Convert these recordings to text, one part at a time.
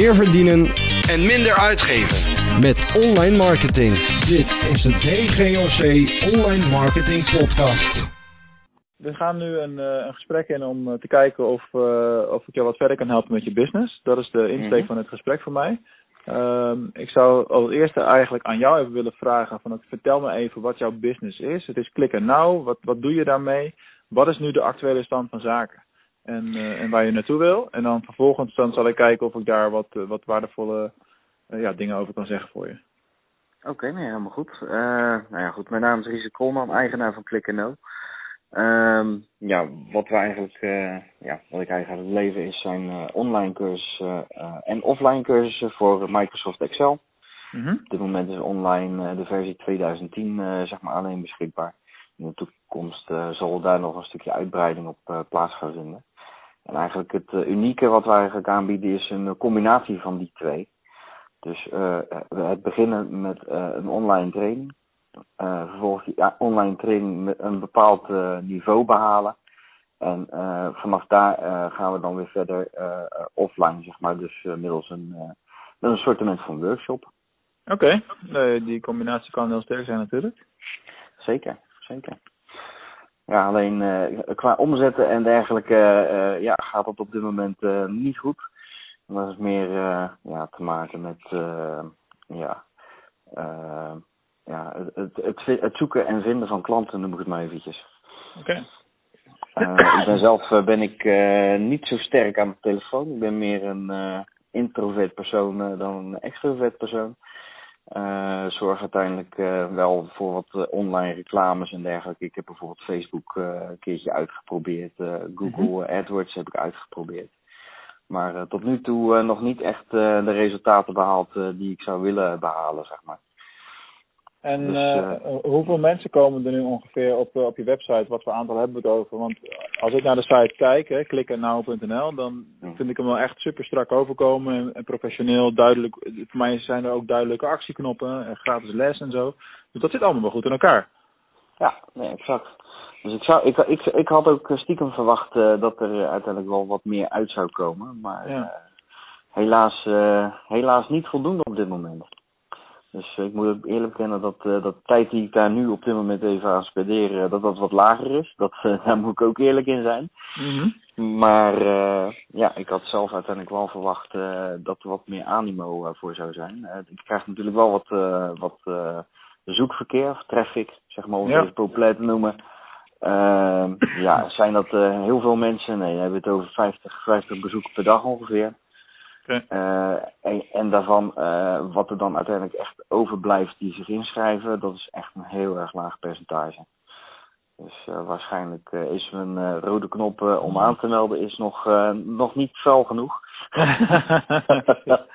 meer verdienen en minder uitgeven. met online marketing. Dit is de DGOC Online Marketing Podcast. We gaan nu een, eh, een gesprek in om eh, te kijken of, eh, of ik jou wat verder kan helpen met je business. Dat is de insteek Mhm. van het gesprek voor mij. Ehm, ik zou als eerste eigenlijk aan jou even willen vragen: van, vertel me even wat jouw business is. Het is Click and Now. Wat, wat doe je daarmee? Wat is nu de actuele stand van zaken? En, eh, en waar je naartoe wil. En dan vervolgens dan zal ik kijken of ik daar wat, eh, wat waardevolle eh, ja, dingen over kan zeggen voor je. Oké, nee, helemaal goed. Nou ja, goed. Mijn naam is Riese Koolman, eigenaar van Click No. Ehm ja, wat we eigenlijk, ja, wat ik eigenlijk leven is, zijn online cursussen en offline cursussen voor Microsoft Excel. Mhm. Op dit moment is online de versie 2010 eh, zeg maar alleen beschikbaar. In de toekomst zal daar nog een stukje uitbreiding op plaats gaan vinden. En eigenlijk het eh, unieke wat we eigenlijk aanbieden is een eh, combinatie van die twee. Dus eh, het beginnen met een online training. Vervolgens die ja, online training met een bepaald niveau behalen. En eh, vanaf daar gaan we dan weer verder offline, zeg maar. Dus middels een, met een soortement van workshop. Oké, Eh, die combinatie kan heel sterk zijn natuurlijk. Zeker, zeker. Ja, alleen eh, qua omzetten en dergelijke eh, ja, gaat het op dit moment eh, niet goed. En Dat is meer ja, te maken met ja, ja, het, het, het, zoeken en vinden van klanten, noem ik het maar eventjes. Oké. Ik ben zelf ben ik niet zo sterk aan de telefoon. Ik ben meer een introvert persoon dan een extrovert persoon. Eh zorg uiteindelijk eh, wel voor wat eh, online reclames en dergelijke. Ik heb bijvoorbeeld Facebook een keertje uitgeprobeerd. Google AdWords heb ik uitgeprobeerd. Maar tot nu toe nog niet echt de resultaten behaald eh, die ik zou willen behalen, zeg maar. En Dus, eh, eh, hoeveel mensen komen er nu ongeveer op, eh, op je website? Wat voor aantal hebben we het over? Want als ik naar de site kijk, hè, klikennauw.nl, dan Hmm. vind ik hem wel echt super strak overkomen en, en professioneel, duidelijk. Voor mij zijn er ook duidelijke actieknoppen, en gratis les en zo. Dus dat zit allemaal wel goed in elkaar. Ja, nee, exact. Dus ik, zou, ik, ik, ik had ook stiekem verwacht dat er uiteindelijk wel wat meer uit zou komen. Maar Ja. helaas, helaas niet voldoende op dit moment. Dus ik moet ook eerlijk bekennen dat, eh, dat de tijd die ik daar nu op dit moment even aan spendeer, eh, dat dat wat lager is. Dat, eh, daar moet ik ook eerlijk in zijn. Maar eh, ja, ik had zelf uiteindelijk wel verwacht dat er wat meer animo voor zou zijn. Ik krijg natuurlijk wel wat, wat eh, zoekverkeer, of traffic, zeg maar, om het Ja. even populair te noemen. Ehm, ja, zijn dat heel veel mensen? Nee, we hebben het over 50, 50 bezoeken per dag ongeveer. Eh, en, en daarvan, eh, wat er dan uiteindelijk echt overblijft die zich inschrijven, dat is echt een heel erg laag percentage. Dus eh, waarschijnlijk eh, is eh, rode knop om aan te melden is nog, eh, nog niet fel genoeg.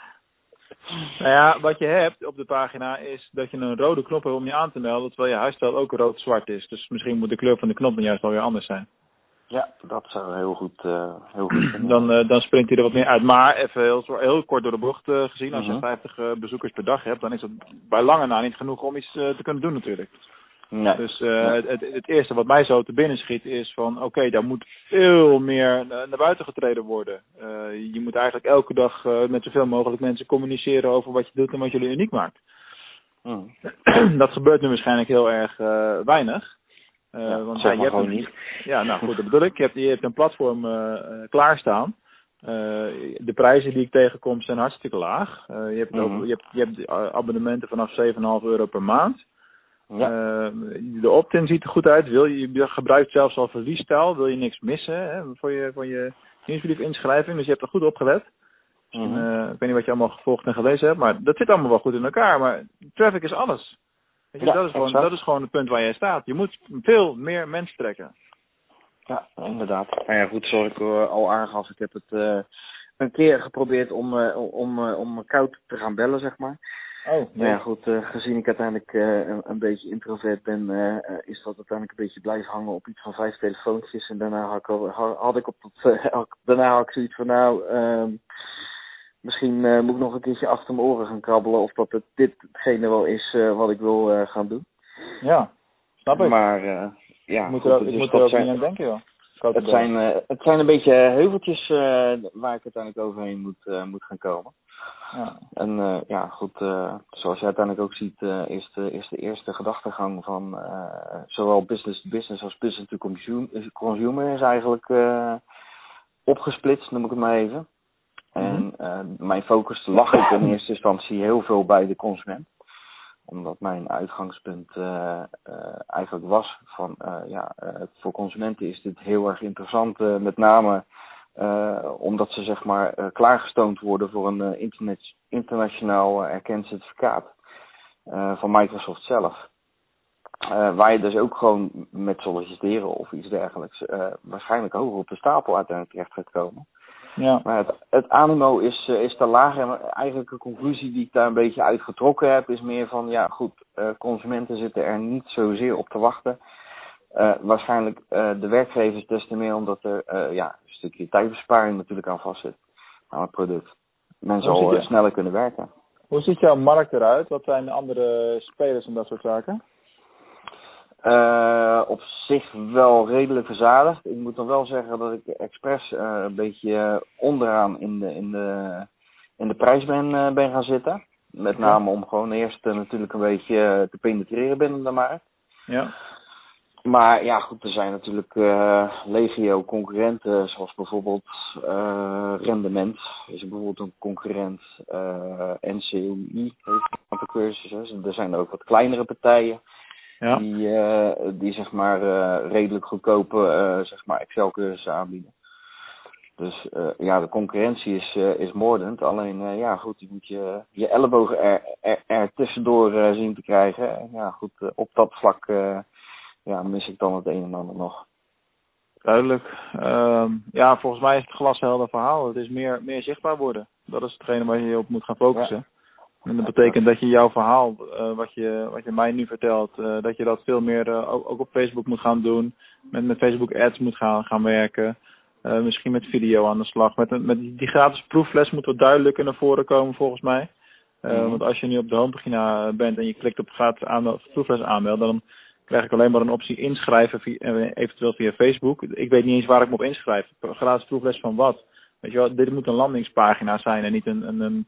Nou ja, wat je hebt op de pagina is dat je een rode knop hebt om je aan te melden, terwijl je huisstijl ook rood-zwart is. Dus misschien moet de kleur van de knop dan juist alweer anders zijn. Ja, dat zou heel goed, eh, heel goed. Dan, eh, dan springt hij er wat meer uit. Maar even heel, heel kort door de bocht eh, gezien, als je Mhm. 50 eh, bezoekers per dag hebt, dan is dat bij lange na niet genoeg om iets te kunnen doen natuurlijk. Nee. Dus het, het, eerste wat mij zo te binnen schiet is van oké, daar moet veel meer naar buiten getreden worden. Je moet eigenlijk elke dag met zoveel mogelijk mensen communiceren over wat je doet en wat jullie uniek maakt. Mm. dat gebeurt nu waarschijnlijk heel erg weinig. Eh, Ja, want zeg ja, maar je hebt gewoon een- niet. Ja, nou goed, dat bedoel ik. Je hebt, je hebt een platform eh, eh, klaarstaan. De prijzen die ik tegenkom zijn hartstikke laag. Je, hebt ook- Mhm. je, hebt, je hebt abonnementen vanaf 7,5 euro per maand. Ja. De opt-in ziet er goed uit. Wil je, je gebruikt zelfs al verliesstijl. Wil je niks missen hè, voor je, voor je nieuwsbrief inschrijving. Dus je hebt er goed op gelet. Mhm. Ik weet niet wat je allemaal gevolgd en gelezen hebt. Maar dat zit allemaal wel goed in elkaar. Maar traffic is alles. Weet je, Ja, dat, is gewoon, exact. dat is gewoon het punt waar jij staat. Je moet veel meer mensen trekken. Ja, inderdaad. Nou ja, goed, zoals ik eh, al aangaf, ik heb het eh, een keer geprobeerd om, eh, om, om koud te gaan bellen, zeg maar. Oh, Nou ja, goed, gezien ik uiteindelijk eh, een, een beetje introvert ben, is dat uiteindelijk een beetje blijven hangen op iets van vijf telefoontjes. En daarna had ik, al, had ik op dat, daarna had ik zoiets van, nou, ehm, misschien eh, moet ik nog een keertje achter mijn oren gaan krabbelen of dat het dit hetgene wel is eh, wat ik wil eh, gaan doen. Ja, snap ik. Maar eh, ja, moet goed, er, dus ik moet er ook zijn- niet aan denken, joh. Schoten Het zijn, eh, het zijn een beetje heuveltjes eh, waar ik uiteindelijk overheen moet, eh, moet gaan komen. Ja. En eh, ja, goed, eh, zoals je uiteindelijk ook ziet, eh, is, de, is de eerste gedachtegang van eh, zowel business to business als business to consumer, consumer is eigenlijk eh, opgesplitst, noem ik het maar even. En eh, mijn focus lag ook in eerste instantie heel veel bij de consument omdat mijn uitgangspunt eh, eh, eigenlijk was van ja, voor consumenten is dit heel erg interessant, met name omdat ze zeg maar klaargestoomd worden voor een internet, internationaal erkend certificaat van Microsoft zelf. Waar je dus ook gewoon met solliciteren of iets dergelijks waarschijnlijk hoger op de stapel uiteindelijk terecht gaat komen. Ja. Maar het, het animo is, eh, is te laag. En eigenlijk de conclusie die ik daar een beetje uit getrokken heb, is meer van ja goed, eh, consumenten zitten er niet zozeer op te wachten. Eh, waarschijnlijk de werkgevers des te meer omdat er ja, een stukje tijdbesparing natuurlijk aan vastzit aan het product. Mensen al zit sneller kunnen werken. Hoe ziet jouw markt eruit? Wat zijn de andere spelers en dat soort zaken? Eh, op zich wel redelijk verzadigd. Ik moet dan wel zeggen dat ik expres eh, een beetje onderaan in de, in de, in de prijs ben, eh, ben gaan zitten. Met name om gewoon eerst eh, natuurlijk een beetje eh, te penetreren binnen de markt. Ja. Maar ja, goed, er zijn natuurlijk eh, legio concurrenten, zoals bijvoorbeeld eh, Rendement, is bijvoorbeeld een concurrent. eh NCOI heeft een aantal cursussen. Er zijn ook wat kleinere partijen Ja. die, eh, die zeg maar eh, redelijk goedkope eh, zeg maar Excel cursussen aanbieden. Dus ja, de concurrentie is, is moordend. Alleen ja, goed, je moet je, je ellebogen er, er, er tussendoor zien te krijgen. En ja, goed, op dat vlak ja, mis ik dan het een en ander nog. Duidelijk. Ehm, ja, volgens mij is het glashelder verhaal. Het is meer, meer zichtbaar worden. Dat is hetgene waar je op moet gaan focussen. En dat betekent dat je jouw verhaal, eh, wat, je, wat je mij nu vertelt, eh, dat je dat veel meer eh, ook, ook op Facebook moet gaan doen. Met, met Facebook ads moet gaan, gaan werken. Misschien met video aan de slag. Met, met die, gratis proefles moet wat duidelijker naar voren komen volgens mij. Mhm. Want als je nu op de homepagina bent en je klikt op gratis aanmeld, proefles aanmelden, dan krijg ik alleen maar een optie inschrijven, via, eventueel via Facebook. Ik weet niet eens waar ik me op inschrijf. Gratis proefles van wat? Weet je wel, dit moet een landingspagina zijn en niet een, een, een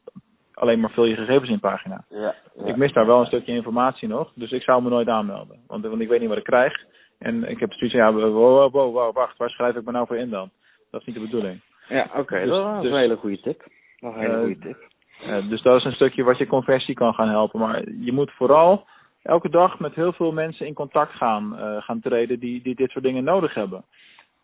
alleen maar vul je gegevens in pagina. Ja, ja. Ik mis daar wel een stukje informatie nog, dus ik zou me nooit aanmelden. Want, want ik weet niet wat ik krijg. En ik heb zoiets van, ja, wow, wow, wow, wow, wacht, waar schrijf ik me nou voor in dan? Dat is niet de bedoeling. Ja, oké, Dus- dat is dus- een hele goede tip. Dat een hele Eh, goede tip. Eh, dus dat is een stukje wat je conversie kan gaan helpen. Maar je moet vooral elke dag met heel veel mensen in contact gaan, eh, gaan treden die, die dit soort dingen nodig hebben.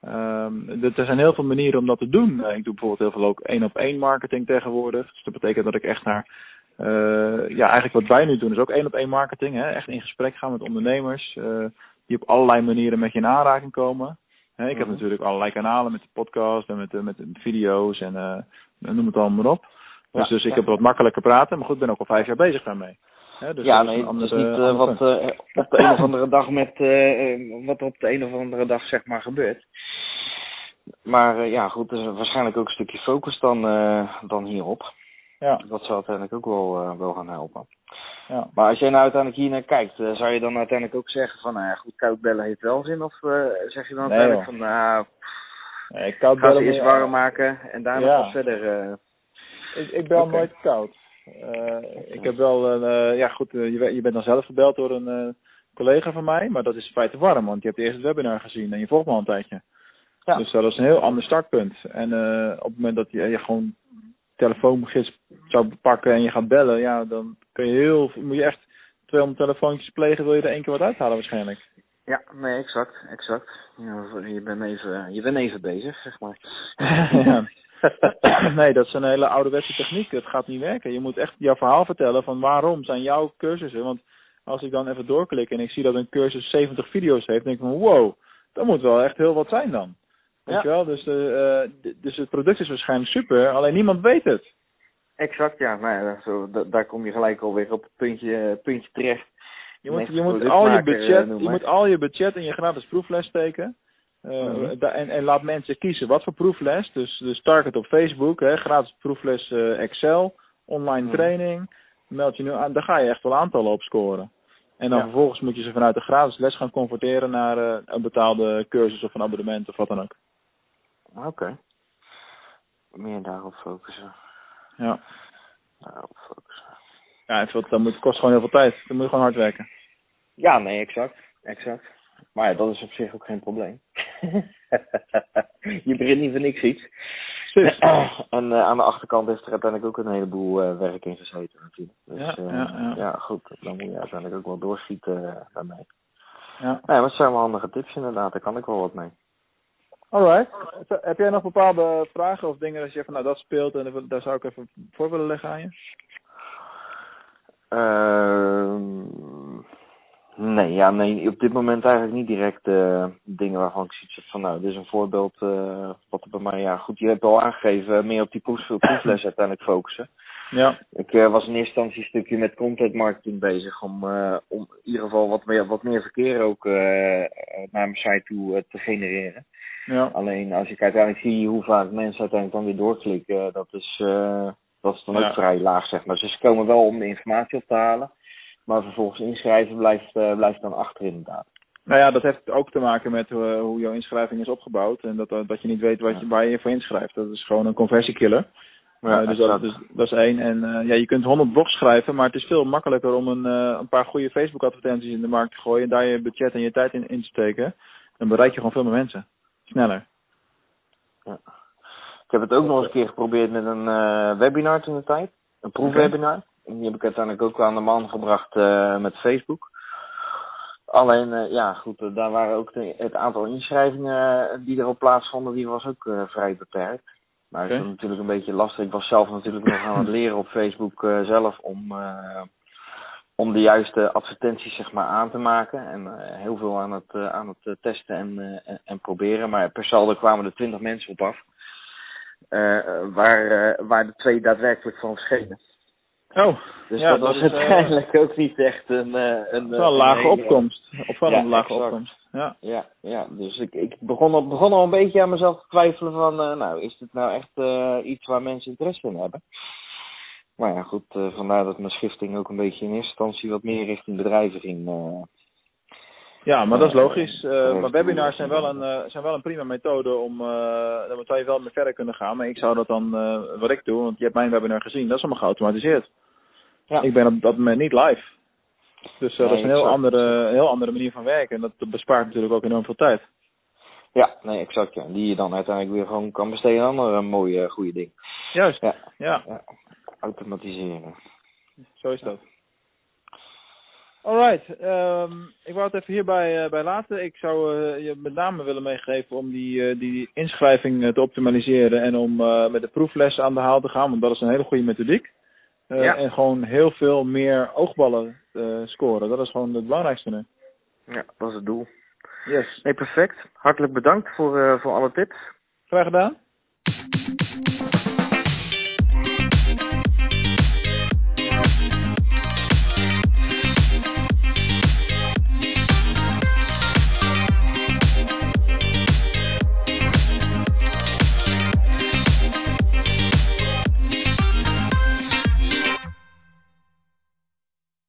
Ehm, er zijn heel veel manieren om dat te doen. Eh, ik doe bijvoorbeeld heel veel ook één op één marketing tegenwoordig. Dus dat betekent dat ik echt naar eh, ja, eigenlijk wat wij nu doen is ook één op één marketing. Hè? Echt in gesprek gaan met ondernemers eh, die op allerlei manieren met je in aanraking komen. Hè, ik heb Mhm. natuurlijk allerlei kanalen met de podcast en met, met de video's en noem het allemaal maar op. Dus, Ja, dus ik ja. heb wat makkelijker praten, maar goed, ik ben ook al vijf jaar bezig daarmee. Hè, dus ja, nee, het is andere- niet eh, wat eh, op de een of andere dag met eh, wat er op de een of andere dag zeg maar gebeurt. Maar ja, goed, er is waarschijnlijk ook een stukje focus dan, dan hierop. Ja, Dat zou uiteindelijk ook wel, wel gaan helpen. ja. Maar als jij nou uiteindelijk hier naar kijkt, zou je dan uiteindelijk ook zeggen van, nou ja, goed, koud bellen heeft wel zin? Of zeg je dan Nee, uiteindelijk van, nou, Nee, koud bellen eerst warm maken en daarna Ja. pas verder. Ik, ik bel nooit koud. Eh, ik heb wel een, eh, ja goed, eh, je, je bent dan zelf gebeld door een collega van mij, maar dat is in feite warm, want je hebt eerst het webinar gezien en je volgt me al een tijdje. Ja. Dus dat is een heel ander startpunt. En eh, op het moment dat je, je gewoon telefoongids zou pakken en je gaat bellen, ja, dan kun je heel, moet je echt 200 telefoontjes plegen, wil je er één keer wat uithalen waarschijnlijk. Ja, nee, exact, exact. Je bent even, je bent even bezig, zeg maar. ja. Nee, dat is een hele ouderwetse techniek. Het gaat niet werken. Je moet echt jouw verhaal vertellen van waarom zijn jouw cursussen. Want als ik dan even doorklik en ik zie dat een cursus 70 video's heeft, denk ik van wow, dat moet wel echt heel wat zijn dan. Weet je wel? Dus, eh, eh, dus het product is waarschijnlijk super, alleen niemand weet het. Exact, ja. Nou ja, zo, daar kom je gelijk alweer op het puntje, puntje terecht. Je moet, je moet al je eh, budget, je moet al je budget in je gratis proefles steken. Eh, Mhm. da- en, en laat mensen kiezen wat voor proefles. Dus, dus target op Facebook, hè, gratis proefles eh, Excel, online Mhm. training. Meld je nu aan, daar ga je echt wel aantallen op scoren. En dan Ja. vervolgens moet je ze vanuit de gratis les gaan converteren naar eh, een betaalde cursus of een abonnement of wat dan ook. Oké. Meer daarop focussen. Ja, Daarop focussen. ja en veel, dat moet, kost gewoon heel veel tijd. Dan moet je gewoon hard werken. Ja, nee, exact. Exact. Maar ja, dat is op zich ook geen probleem. je begint niet voor niks iets. En eh, aan de achterkant heeft er uiteindelijk ook een heleboel eh, werk in gezeten natuurlijk. Dus Ja, eh, ja, ja. goed, dan moet je uiteindelijk ook wel doorschieten daarmee. Ja. Nee, maar het zijn wel handige tips inderdaad, daar kan ik wel wat mee. Alright. Heb jij nog bepaalde vragen of dingen dat je van nou dat speelt en daar zou ik even voor willen leggen aan je? Ehm nee, ja, nee, op dit moment eigenlijk niet direct uh, dingen waarvan ik zoiets heb van, nou, dit is een voorbeeld uh, wat er bij mij, ja, goed, je hebt al aangegeven, meer op die proef, proefles uiteindelijk focussen. Ja. Ik uh, was in eerste instantie een stukje met content marketing bezig om, om in ieder geval wat meer, wat meer verkeer ook naar mijn site toe te genereren. Ja. Alleen als ik uiteindelijk zie hoe vaak mensen uiteindelijk dan weer doorklikken, dat is, dat is dan ook vrij laag, zeg maar. Dus ze komen wel om de informatie op te halen. Maar vervolgens inschrijven blijft, uh, blijft dan achter inderdaad. Nou ja, dat heeft ook te maken met uh, hoe jouw inschrijving is opgebouwd. En dat, dat je niet weet wat je, waar je voor inschrijft. Dat is gewoon een conversiekiller. Ja, uh, dus, dat, dus dat is één. En ja, je kunt 100 blogs schrijven, maar het is veel makkelijker om een, een paar goede Facebook advertenties in de markt te gooien. En daar je budget en je tijd in, in te steken. Dan bereik je gewoon veel meer mensen. Sneller. Ja. Ik heb het ook nog eens een keer geprobeerd met een webinar toen de tijd. Een proefwebinar. Okay. Die heb ik uiteindelijk ook aan de man gebracht uh, met Facebook. Alleen, uh, ja, goed, uh, daar waren ook de, het aantal inschrijvingen die erop plaatsvonden, die was ook vrij beperkt. Maar okay. dat is natuurlijk een beetje lastig. Ik was zelf natuurlijk nog aan het leren op Facebook zelf om, om de juiste advertenties zeg maar aan te maken. En heel veel aan het, aan het testen en, en proberen. Maar per saldo kwamen er twintig mensen op af. waar, waar de twee daadwerkelijk van verschenen. Oh, dus ja, dat was is, uiteindelijk uh, ook niet echt een. Uh, een wel een lage een, opkomst. Of wel ja, een lage exact. opkomst. Ja. Ja, ja. dus ik, ik begon, al, begon al een beetje aan mezelf te twijfelen van, uh, nou, is dit nou echt iets waar mensen interesse in hebben? Maar ja, goed, vandaar dat mijn schifting ook een beetje in eerste instantie wat meer richting bedrijven ging. Ja, maar dat is logisch. Uh, maar webinars zijn wel een, uh, zijn wel een prima methode om, uh, dan zou je wel mee verder kunnen gaan. Maar ik zou dat dan, wat ik doe, want je hebt mijn webinar gezien, dat is allemaal geautomatiseerd. Ja. Ik ben op dat moment niet live. Dus dat Nee, is een heel exact. andere, heel andere manier van werken. En dat bespaart natuurlijk ook enorm veel tijd. Ja, nee, exact. Ja. Die je dan uiteindelijk weer gewoon kan besteden aan andere mooie, goede ding. Juist, Ja. ja, ja. Automatiseren. zo is dat. Alright, um, ik wou het even hierbij uh, bij laten. Ik zou uh, je met name willen meegeven om die, uh, die inschrijving te optimaliseren en om met de proefles aan de haal te gaan, want dat is een hele goede methodiek. Uh, Ja. En gewoon heel veel meer oogballen uh, scoren. Dat is gewoon het belangrijkste nu. Ja, dat is het doel. Yes. Nee, perfect. Hartelijk bedankt voor, uh, voor alle tips. Graag gedaan.